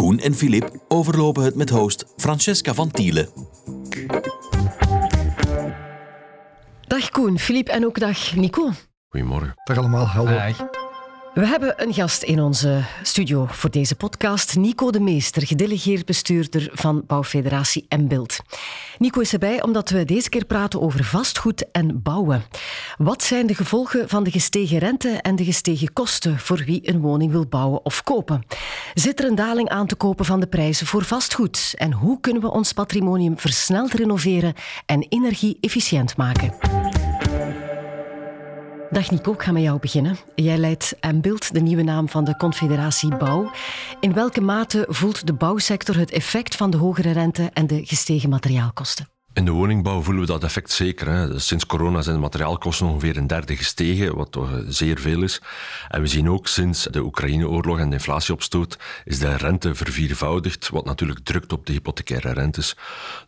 Koen en Filip overlopen het met host Francesca van Tielen. Dag Koen, Filip en ook dag Nico. Goedemorgen. Dag allemaal, hallo. We hebben een gast in onze studio voor deze podcast, Nico de Meester, gedelegeerd bestuurder van Bouwfederatie Beeld. Nico is erbij omdat we deze keer praten over vastgoed en bouwen. Wat zijn de gevolgen van de gestegen rente en de gestegen kosten voor wie een woning wil bouwen of kopen? Zit er een daling aan te kopen van de prijzen voor vastgoed? En hoe kunnen we ons patrimonium versneld renoveren en energie-efficiënt maken? Dag Nico, ik ga met jou beginnen. Jij leidt Ambild, de nieuwe naam van de Confederatie Bouw. In welke mate voelt de bouwsector het effect van de hogere rente en de gestegen materiaalkosten? In de woningbouw voelen we dat effect zeker. Hè. Sinds corona zijn de materiaalkosten ongeveer een derde gestegen, wat toch eh, zeer veel is. En we zien ook sinds de Oekraïne-oorlog en de inflatieopstoot is de rente verviervoudigd, wat natuurlijk drukt op de hypothecaire rentes.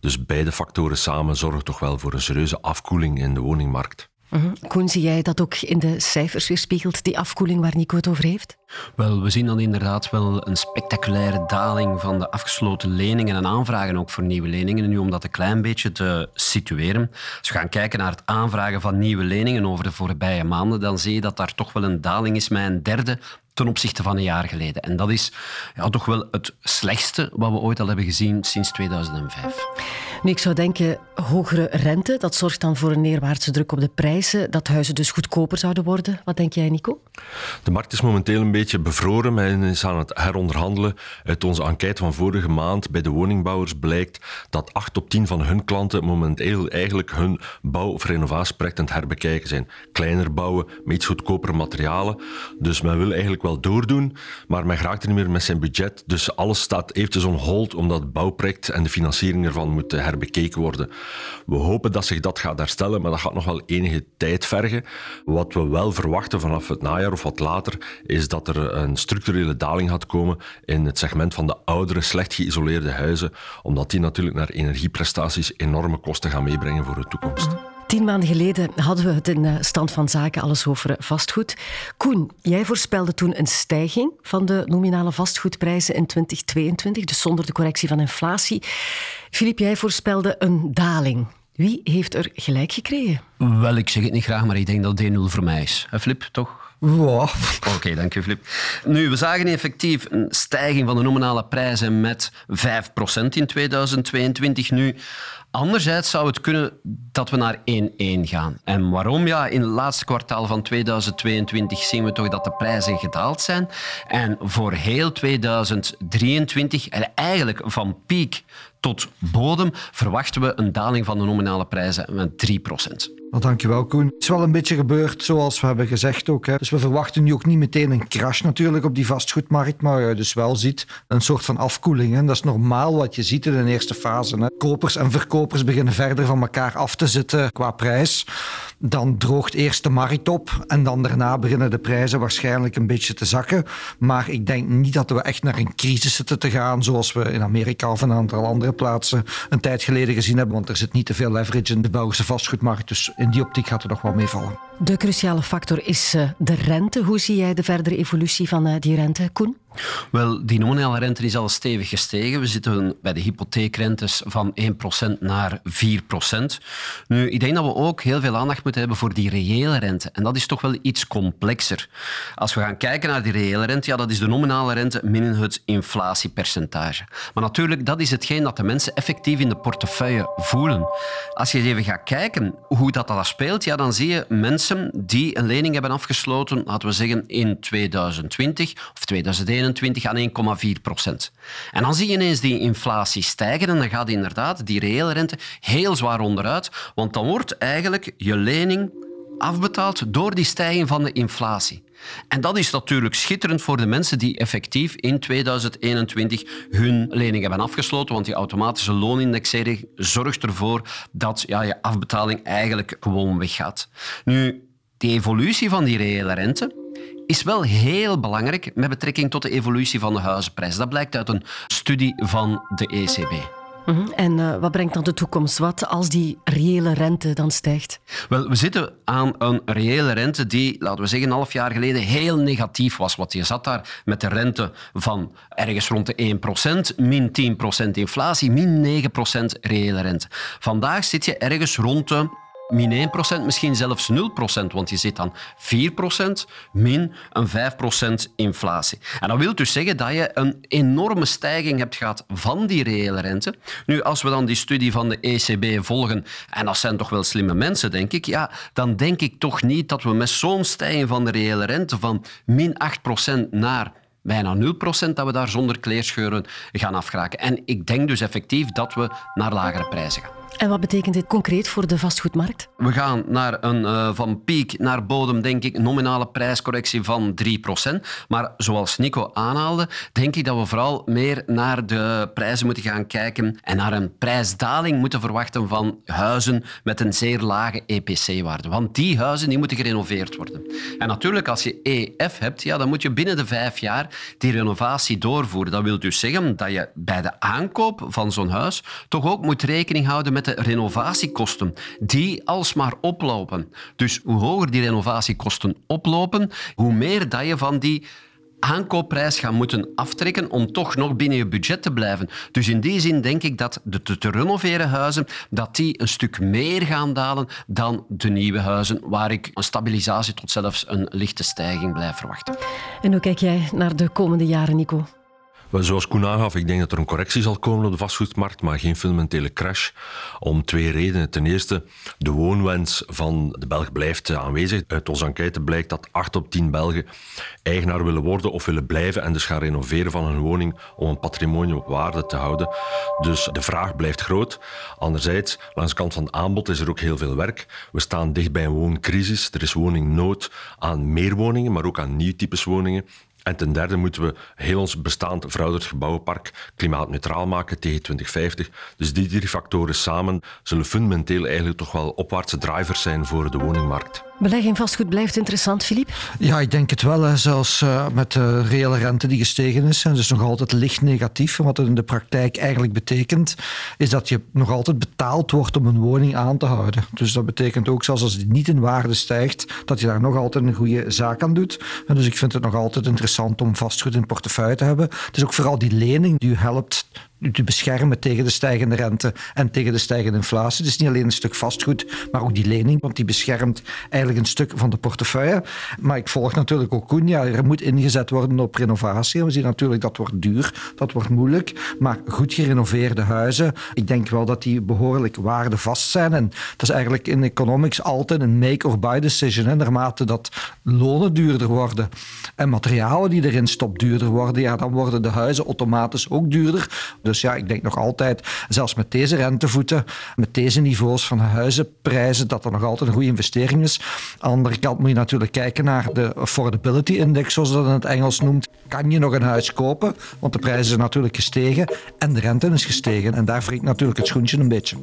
Dus beide factoren samen zorgen toch wel voor een serieuze afkoeling in de woningmarkt. Mm Koen, zie jij dat ook in de cijfers weerspiegelt, die afkoeling waar Nico het over heeft? Wel, we zien dan inderdaad wel een spectaculaire daling van de afgesloten leningen en aanvragen ook voor nieuwe leningen. En nu om dat een klein beetje te situeren, als we gaan kijken naar het aanvragen van nieuwe leningen over de voorbije maanden, dan zie je dat daar toch wel een daling is met een derde ten opzichte van een jaar geleden. En dat is ja, toch wel het slechtste wat we ooit al hebben gezien sinds 2005. Nu, ik zou denken, hogere rente, dat zorgt dan voor een neerwaartse druk op de prijzen, dat huizen dus goedkoper zouden worden. Wat denk jij, Nico? De markt is momenteel een beetje bevroren. Men is aan het heronderhandelen. Uit onze enquête van vorige maand bij de woningbouwers blijkt dat 8 op 10 van hun klanten momenteel eigenlijk hun bouw- of renovatieproject aan het herbekijken zijn. Kleiner bouwen, met iets goedkopere materialen. Dus men wil eigenlijk wel doordoen, maar men raakt er niet meer met zijn budget. Dus alles staat eventjes on hold, omdat het bouwproject en de financiering ervan moeten herbekeken worden. We hopen dat zich dat gaat herstellen, maar dat gaat nog wel enige tijd vergen. Wat we wel verwachten vanaf het najaar of wat later, is dat er een structurele daling gaat komen in het segment van de oudere, slecht geïsoleerde huizen, omdat die natuurlijk naar energieprestaties enorme kosten gaan meebrengen voor de toekomst. Tien maanden geleden hadden we het in eh, stand van zaken alles over eh, vastgoed. Koen, jij voorspelde toen een stijging van de nominale vastgoedprijzen in 2022, dus zonder de correctie van inflatie. Filip, jij voorspelde een daling. Wie heeft er gelijk gekregen? Wel, ik zeg het niet graag, maar ik denk dat D0 voor mij is. Flip, toch? Oké, dank je, Flip. Nu, we zagen effectief een stijging van de nominale prijzen met 5% in 2022. Nu, Anderzijds zou het kunnen dat we naar 1-1 gaan. En waarom? Ja, in het laatste kwartaal van 2022 zien we toch dat de prijzen gedaald zijn. En voor heel 2023, en eigenlijk van piek tot bodem, verwachten we een daling van de nominale prijzen met 3 nou, dankjewel, Koen. Het is wel een beetje gebeurd, zoals we hebben gezegd ook. Hè. Dus we verwachten nu ook niet meteen een crash natuurlijk op die vastgoedmarkt, maar je dus wel ziet een soort van afkoeling. Dat is normaal wat je ziet in de eerste fase. Hè. Kopers en verkopers beginnen verder van elkaar af te zitten qua prijs. Dan droogt eerst de markt op en dan daarna beginnen de prijzen waarschijnlijk een beetje te zakken. Maar ik denk niet dat we echt naar een crisis zitten te gaan, zoals we in Amerika of een aantal andere plaatsen een tijd geleden gezien hebben, want er zit niet te veel leverage in de Belgische vastgoedmarkt. Dus in die optiek gaat het nog wel meevallen. De cruciale factor is eh, de rente. Hoe zie jij de verdere evolutie van eh, die rente, Koen? Wel, die nominale rente is al stevig gestegen. We zitten bij de hypotheekrentes van 1% naar 4%. Nu, ik denk dat we ook heel veel aandacht moeten hebben voor die reële rente. En dat is toch wel iets complexer. Als we gaan kijken naar die reële rente, ja, dat is de nominale rente min het inflatiepercentage. Maar natuurlijk, dat is hetgeen dat de mensen effectief in de portefeuille voelen. Als je even gaat kijken hoe dat, dat speelt, ja, dan zie je mensen die een lening hebben afgesloten, laten we zeggen in 2020 of 2021 21 aan 1,4 procent. En dan zie je ineens die inflatie stijgen en dan gaat inderdaad die reële rente heel zwaar onderuit, want dan wordt eigenlijk je lening afbetaald door die stijging van de inflatie. En dat is natuurlijk schitterend voor de mensen die effectief in 2021 hun lening hebben afgesloten, want die automatische loonindexering zorgt ervoor dat ja, je afbetaling eigenlijk gewoon weggaat. Nu, die evolutie van die reële rente is wel heel belangrijk met betrekking tot de evolutie van de huizenprijs. Dat blijkt uit een studie van de ECB. Mhm. En uh, wat brengt dan de toekomst? Wat als die reële rente dan stijgt? Wel, we zitten aan een reële rente die, laten we zeggen, een half jaar geleden heel negatief was. Want je zat daar met de rente van ergens rond de 1%, min 10% inflatie, min 9% reële rente. Vandaag zit je ergens rond de min 1%, misschien zelfs 0%, want je zit aan 4% min een 5% inflatie. En dat wil dus zeggen dat je een enorme stijging hebt gehad van die reële rente. Nu, als we dan die studie van de ECB volgen, en dat zijn toch wel slimme mensen, denk ik, ja, dan denk ik toch niet dat we met zo'n stijging van de reële rente van min 8% naar bijna 0%, dat we daar zonder kleerscheuren gaan afgeraken. En ik denk dus effectief dat we naar lagere prijzen gaan. En wat betekent dit concreet voor de vastgoedmarkt? We gaan naar een uh, van piek naar bodem, denk ik, nominale prijscorrectie van 3%. Maar zoals Nico aanhaalde, denk ik dat we vooral meer naar de prijzen moeten gaan kijken en naar een prijsdaling moeten verwachten van huizen met een zeer lage EPC-waarde. Want die huizen die moeten gerenoveerd worden. En natuurlijk, als je EF hebt, ja, dan moet je binnen de vijf jaar die renovatie doorvoeren. Dat wil dus zeggen dat je bij de aankoop van zo'n huis toch ook moet rekening houden met de renovatiekosten, die alsmaar oplopen. Dus hoe hoger die renovatiekosten oplopen, hoe meer dat je van die aankoopprijs gaan moeten aftrekken om toch nog binnen je budget te blijven. Dus in die zin denk ik dat de te, te renoveren huizen dat die een stuk meer gaan dalen dan de nieuwe huizen, waar ik een stabilisatie tot zelfs een lichte stijging blijf verwachten. En hoe kijk jij naar de komende jaren, Nico? Zoals Koen aangaf, ik denk dat er een correctie zal komen op de vastgoedmarkt, maar geen fundamentele crash. Om twee redenen. Ten eerste, de woonwens van de Belg blijft aanwezig. Uit onze enquête blijkt dat 8 op 10 Belgen eigenaar willen worden of willen blijven en dus gaan renoveren van hun woning om een patrimonium op waarde te houden. Dus de vraag blijft groot. Anderzijds, langs de kant van het aanbod is er ook heel veel werk. We staan dicht bij een wooncrisis. Er is woningnood aan meer woningen, maar ook aan nieuw types woningen. En ten derde moeten we heel ons bestaand verouderd gebouwenpark klimaatneutraal maken tegen 2050. Dus die drie factoren samen zullen fundamenteel eigenlijk toch wel opwaartse drivers zijn voor de woningmarkt. Beleggen in vastgoed blijft interessant, Filip? Ja, ik denk het wel. Hè. Zelfs uh, met de reële rente die gestegen is. En dus nog altijd licht negatief. Wat het in de praktijk eigenlijk betekent, is dat je nog altijd betaald wordt om een woning aan te houden. Dus dat betekent ook, zelfs als die niet in waarde stijgt, dat je daar nog altijd een goede zaak aan doet. Dus ik vind het nog altijd interessant om vastgoed in portefeuille te hebben. Het is ook vooral die lening die u helpt te beschermen tegen de stijgende rente en tegen de stijgende inflatie. Is niet alleen een stuk vastgoed, maar ook die lening, want die beschermt eigenlijk een stuk van de portefeuille. Maar ik volg natuurlijk ook Koen, er moet ingezet worden op renovatie. We zien natuurlijk dat wordt duur, dat wordt moeilijk, maar goed gerenoveerde huizen, ik denk wel dat die behoorlijk waardevast zijn. En dat is eigenlijk in economics altijd een make or buy decision. Hè. Naarmate dat lonen duurder worden en materialen die erin stopt duurder worden, ja, dan worden de huizen automatisch ook duurder. Dus ja, ik denk nog altijd, zelfs met deze rentevoeten, met deze niveaus van huizenprijzen, dat er nog altijd een goede investering is. Aan de andere kant moet je natuurlijk kijken naar de affordability index, zoals dat in het Engels noemt. Kan je nog een huis kopen? Want de prijzen zijn natuurlijk gestegen en de rente is gestegen. En daar wringt natuurlijk het schoentje een beetje.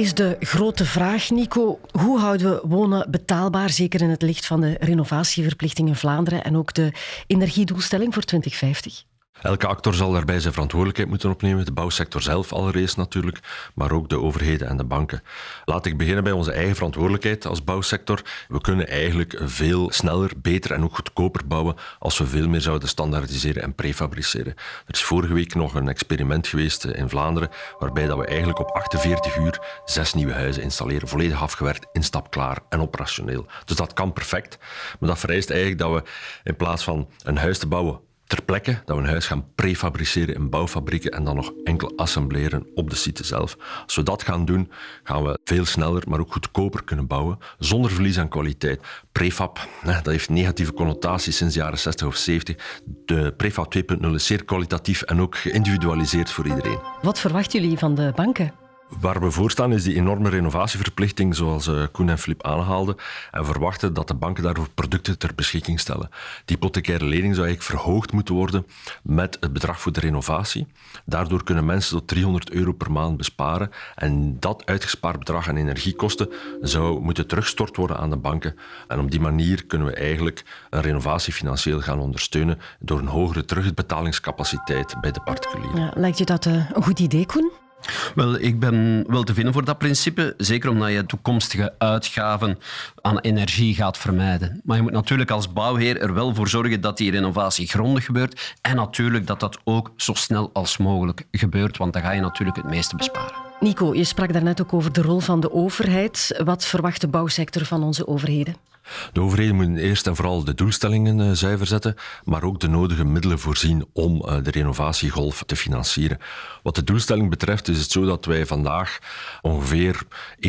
Is de grote vraag, Nico, hoe houden we wonen betaalbaar, zeker in het licht van de renovatieverplichting in Vlaanderen en ook de energiedoelstelling voor 2050? Elke actor zal daarbij zijn verantwoordelijkheid moeten opnemen. De bouwsector zelf allereerst natuurlijk, maar ook de overheden en de banken. Laat ik beginnen bij onze eigen verantwoordelijkheid als bouwsector. We kunnen eigenlijk veel sneller, beter en ook goedkoper bouwen als we veel meer zouden standaardiseren en prefabriceren. Er is vorige week nog een experiment geweest in Vlaanderen waarbij dat we eigenlijk op 48 uur zes nieuwe huizen installeren, volledig afgewerkt, instapklaar en operationeel. Dus dat kan perfect, maar dat vereist eigenlijk dat we in plaats van een huis te bouwen ter plekke, dat we een huis gaan prefabriceren in bouwfabrieken en dan nog enkel assembleren op de site zelf. Als we dat gaan doen, gaan we veel sneller, maar ook goedkoper kunnen bouwen, zonder verlies aan kwaliteit. Prefab, dat heeft negatieve connotaties sinds de jaren 60 of 70. De prefab 2.0 is zeer kwalitatief en ook geïndividualiseerd voor iedereen. Wat verwachten jullie van de banken? Waar we voor staan is die enorme renovatieverplichting, zoals uh, Koen en Flip aanhaalden, en verwachten dat de banken daarvoor producten ter beschikking stellen. Die hypothecaire lening zou eigenlijk verhoogd moeten worden met het bedrag voor de renovatie. Daardoor kunnen mensen tot 300 euro per maand besparen en dat uitgespaard bedrag aan energiekosten zou moeten teruggestort worden aan de banken. En op die manier kunnen we eigenlijk een renovatie financieel gaan ondersteunen door een hogere terugbetalingscapaciteit bij de particulieren. Ja, lijkt je dat uh, een goed idee, Koen? Wel, ik ben wel te vinden voor dat principe. Zeker omdat je toekomstige uitgaven aan energie gaat vermijden. Maar je moet natuurlijk als bouwheer er wel voor zorgen dat die renovatie grondig gebeurt. En natuurlijk dat dat ook zo snel als mogelijk gebeurt, want dan ga je natuurlijk het meeste besparen. Nico, je sprak daarnet ook over de rol van de overheid. Wat verwacht de bouwsector van onze overheden? De overheden moeten eerst en vooral de doelstellingen uh, zuiver zetten, maar ook de nodige middelen voorzien om uh, de renovatiegolf te financieren. Wat de doelstelling betreft is het zo dat wij vandaag ongeveer 1%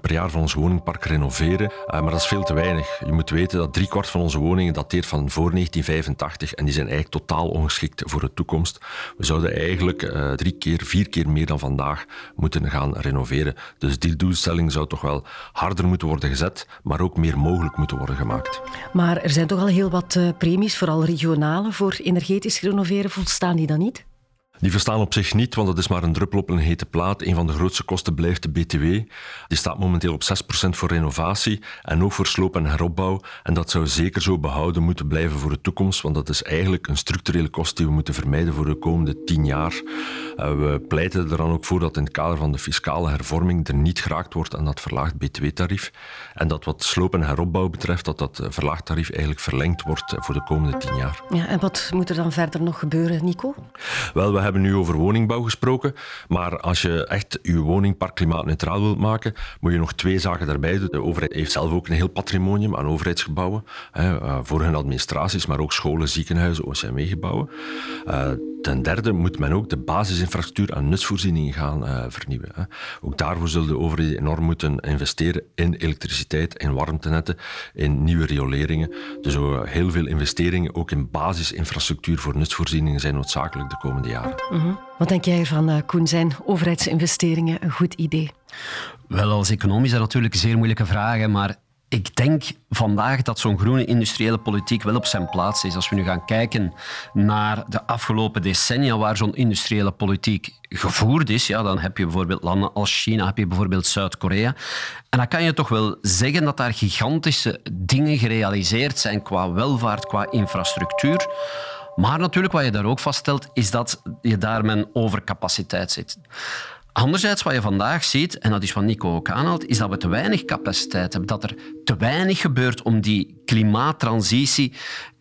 per jaar van ons woningpark renoveren, uh, maar dat is veel te weinig. Je moet weten dat driekwart van onze woningen dateert van voor 1985 en die zijn eigenlijk totaal ongeschikt voor de toekomst. We zouden eigenlijk drie keer, vier keer meer dan vandaag moeten gaan renoveren. Dus die doelstelling zou toch wel harder moeten worden gezet, maar ook meer mogelijk moeten worden gemaakt. Maar er zijn toch al heel wat uh, premies, vooral regionale, voor energetisch renoveren. Volstaan die dan niet? Die verstaan op zich niet, want dat is maar een druppel op een hete plaat. Een van de grootste kosten blijft de BTW. Die staat momenteel op 6% voor renovatie en ook voor sloop en heropbouw. En dat zou zeker zo behouden moeten blijven voor de toekomst, want dat is eigenlijk een structurele kost die we moeten vermijden voor de komende 10 jaar. Eh, we pleiten er dan ook voor dat in het kader van de fiscale hervorming er niet geraakt wordt aan dat verlaagd BTW-tarief. En dat wat sloop en heropbouw betreft, dat dat verlaagd tarief eigenlijk verlengd wordt voor de komende 10 jaar. Ja, en wat moet er dan verder nog gebeuren, Nico? Wel, we hebben nu over woningbouw gesproken, maar als je echt je woningpark klimaatneutraal wilt maken, moet je nog twee zaken daarbij doen. De overheid heeft zelf ook een heel patrimonium aan overheidsgebouwen, hè, eh, voor hun administraties, maar ook scholen, ziekenhuizen, OCME-gebouwen. Uh, ten derde moet men ook de basisinfrastructuur aan nutsvoorzieningen gaan uh, vernieuwen. Hè. Ook daarvoor zullen de overheden enorm moeten investeren in elektriciteit, in warmtenetten, in nieuwe rioleringen. Dus heel veel investeringen, ook in basisinfrastructuur voor nutsvoorzieningen, zijn noodzakelijk de komende jaren. Mm Wat denk jij ervan, uh, Koen? Zijn overheidsinvesteringen een goed idee? Wel, als econoom is dat natuurlijk zeer moeilijke vraag, maar ik denk vandaag dat zo'n groene industriële politiek wel op zijn plaats is. Als we nu gaan kijken naar de afgelopen decennia waar zo'n industriële politiek gevoerd is, ja, dan heb je bijvoorbeeld landen als China, heb je bijvoorbeeld Zuid-Korea. En dan kan je toch wel zeggen dat daar gigantische dingen gerealiseerd zijn qua welvaart, qua infrastructuur. Maar natuurlijk, wat je daar ook vaststelt, is dat je daar met overcapaciteit zit. Anderzijds, wat je vandaag ziet, en dat is wat Nico ook aanhaalt, is dat we te weinig capaciteit hebben. Dat er te weinig gebeurt om die klimaattransitie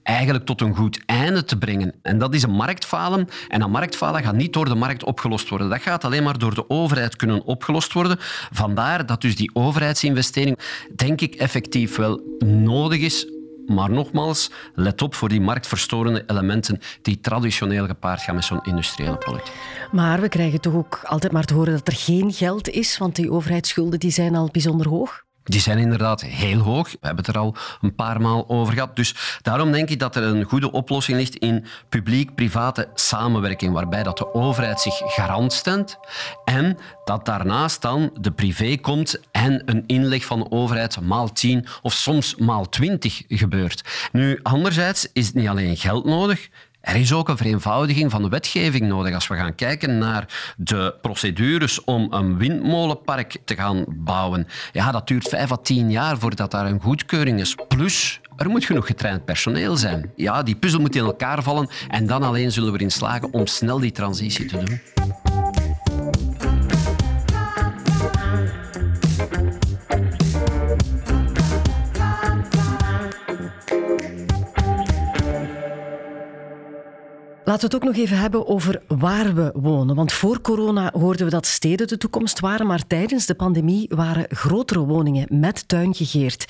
eigenlijk tot een goed einde te brengen. En dat is een marktfalen. En dat marktfalen gaat niet door de markt opgelost worden. Dat gaat alleen maar door de overheid kunnen opgelost worden. Vandaar dat dus die overheidsinvestering, denk ik, effectief wel nodig is maar nogmaals, let op voor die marktverstorende elementen die traditioneel gepaard gaan met zo'n industriële politiek. Maar we krijgen toch ook altijd maar te horen dat er geen geld is, want die overheidsschulden die zijn al bijzonder hoog. Die zijn inderdaad heel hoog. We hebben het er al een paar maal over gehad. Dus daarom denk ik dat er een goede oplossing ligt in publiek-private samenwerking, waarbij dat de overheid zich garant stemt en dat daarnaast dan de privé komt en een inleg van de overheid maal 10 of soms maal 20 gebeurt. Nu, anderzijds is het niet alleen geld nodig, er is ook een vereenvoudiging van de wetgeving nodig. Als we gaan kijken naar de procedures om een windmolenpark te gaan bouwen, ja, dat duurt vijf à tien jaar voordat daar een goedkeuring is. Plus, er moet genoeg getraind personeel zijn. Ja, die puzzel moet in elkaar vallen en dan alleen zullen we erin slagen om snel die transitie te doen. Laten we het ook nog even hebben over waar we wonen. Want voor corona hoorden we dat steden de toekomst waren, maar tijdens de pandemie waren grotere woningen met tuin gegeerd.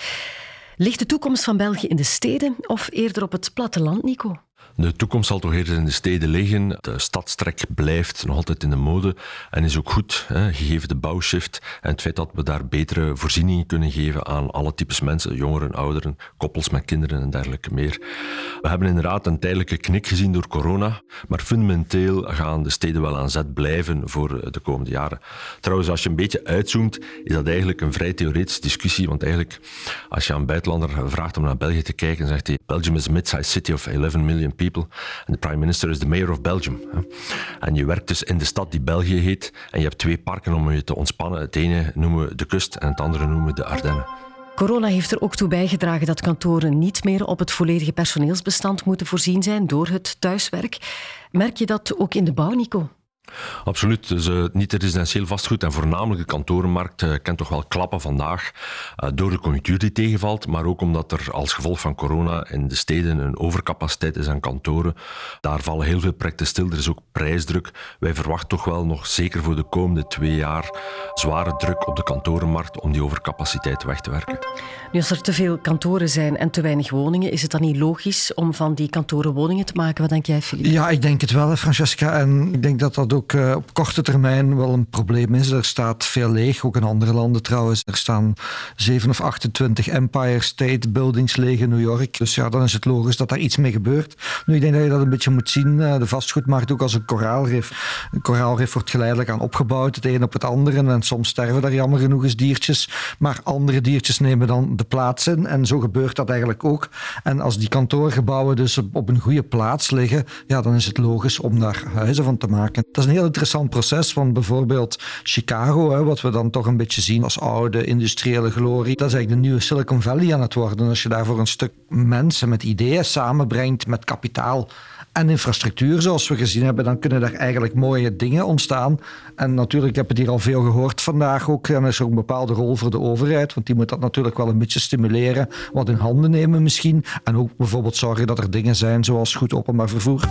Ligt de toekomst van België in de steden of eerder op het platteland, Nico? De toekomst zal toch eerder in de steden liggen. De stadstrek blijft nog altijd in de mode en is ook goed, hè, gegeven de bouwshift en het feit dat we daar betere voorzieningen kunnen geven aan alle types mensen, jongeren, ouderen, koppels met kinderen en dergelijke meer. We hebben inderdaad een tijdelijke knik gezien door corona, maar fundamenteel gaan de steden wel aan zet blijven voor de komende jaren. Trouwens, als je een beetje uitzoomt, is dat eigenlijk een vrij theoretische discussie, want eigenlijk als je aan een buitenlander vraagt om naar België te kijken, zegt hij Belgium is a mid-sized city of 11 million en de prime minister is de mayor of Belgium. En je werkt dus in de stad die België heet en je hebt twee parken om je te ontspannen. Het ene noemen we de kust en het andere noemen we de Ardennen. Corona heeft er ook toe bijgedragen dat kantoren niet meer op het volledige personeelsbestand moeten voorzien zijn door het thuiswerk. Merk je dat ook in de bouw, Nico? Absoluut. Dus uh, niet-residentieel vastgoed en voornamelijk de kantorenmarkt uh, kent toch wel klappen vandaag uh, door de conjunctuur die tegenvalt, maar ook omdat er als gevolg van corona in de steden een overcapaciteit is aan kantoren. Daar vallen heel veel projecten stil. Er is ook prijsdruk. Wij verwachten toch wel nog zeker voor de komende twee jaar zware druk op de kantorenmarkt om die overcapaciteit weg te werken. Nu, als er te veel kantoren zijn en te weinig woningen, is het dan niet logisch om van die kantoren woningen te maken? Wat denk jij, Filip? Ja, ik denk het wel, Francesca. En ik denk dat dat ook uh, op korte termijn wel een probleem is. Er staat veel leeg, ook in andere landen trouwens. Er staan 7 of 28 Empire State Buildings leeg in New York. Dus ja, dan is het logisch dat daar iets mee gebeurt. Nu, ik denk dat je dat een beetje moet zien, uh, de vastgoedmarkt ook als een koraalrif. Een koraalrif wordt geleidelijk aan opgebouwd, het een op het andere. En soms sterven daar jammer genoeg eens diertjes. Maar andere diertjes nemen dan de plaats in. En zo gebeurt dat eigenlijk ook. En als die kantoorgebouwen dus op een goede plaats liggen, ja, dan is het logisch om daar huizen van te maken. Dat is een heel interessant proces, want bijvoorbeeld Chicago, hè, wat we dan toch een beetje zien als oude industriële glorie, dat is eigenlijk de nieuwe Silicon Valley aan het worden. Als je daar voor een stuk mensen met ideeën samenbrengt, met kapitaal en infrastructuur, zoals we gezien hebben, dan kunnen daar eigenlijk mooie dingen ontstaan. En natuurlijk, heb het hier al veel gehoord vandaag ook. En er is ook een bepaalde rol voor de overheid, want die moet dat natuurlijk wel een beetje stimuleren, wat in handen nemen misschien. En ook bijvoorbeeld zorgen dat er dingen zijn zoals goed openbaar vervoer.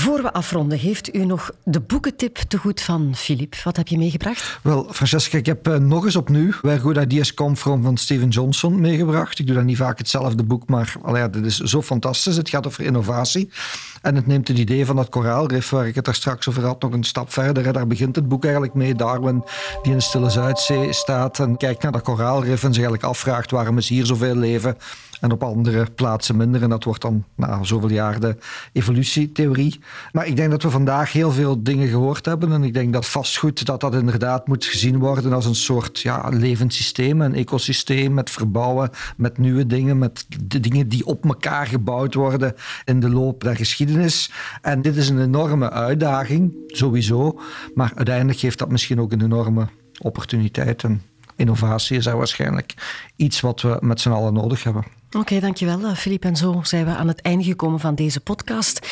Voor we afronden, heeft u nog de boekentip te goed van Filip? Wat heb je meegebracht? Wel, Francesca, ik heb uh, nog eens opnieuw Where Good Ideas Come From van Steven Johnson meegebracht. Ik doe dan niet vaak hetzelfde boek, maar allee, dit is zo fantastisch. Het gaat over innovatie. En het neemt het idee van dat koraalrif, waar ik het daar straks over had, nog een stap verder. Daar begint het boek eigenlijk mee. Darwin, die in de Stille Zuidzee staat en kijkt naar dat koraalrif en zich eigenlijk afvraagt waarom is hier zoveel leven en op andere plaatsen minder. En dat wordt dan na zoveel jaar de evolutietheorie. Maar ik denk dat we vandaag heel veel dingen gehoord hebben. En ik denk dat vastgoed dat dat inderdaad moet gezien worden als een soort ja, levend systeem, een ecosysteem met verbouwen, met nieuwe dingen, met de dingen die op elkaar gebouwd worden in de loop der geschiedenis. En dit is een enorme uitdaging, sowieso. Maar uiteindelijk geeft dat misschien ook een enorme opportuniteit. En innovatie is daar waarschijnlijk iets wat we met z'n allen nodig hebben. Oké, okay, dankjewel Filip. En zo zijn we aan het einde gekomen van deze podcast.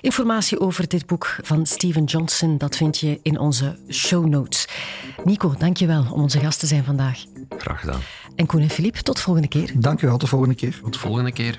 Informatie over dit boek van Steven Johnson, dat vind je in onze show notes. Nico, dankjewel om onze gast te zijn vandaag. Graag gedaan. En Koen en Filip, tot de volgende keer. Dankjewel, tot de volgende keer. Tot de volgende keer.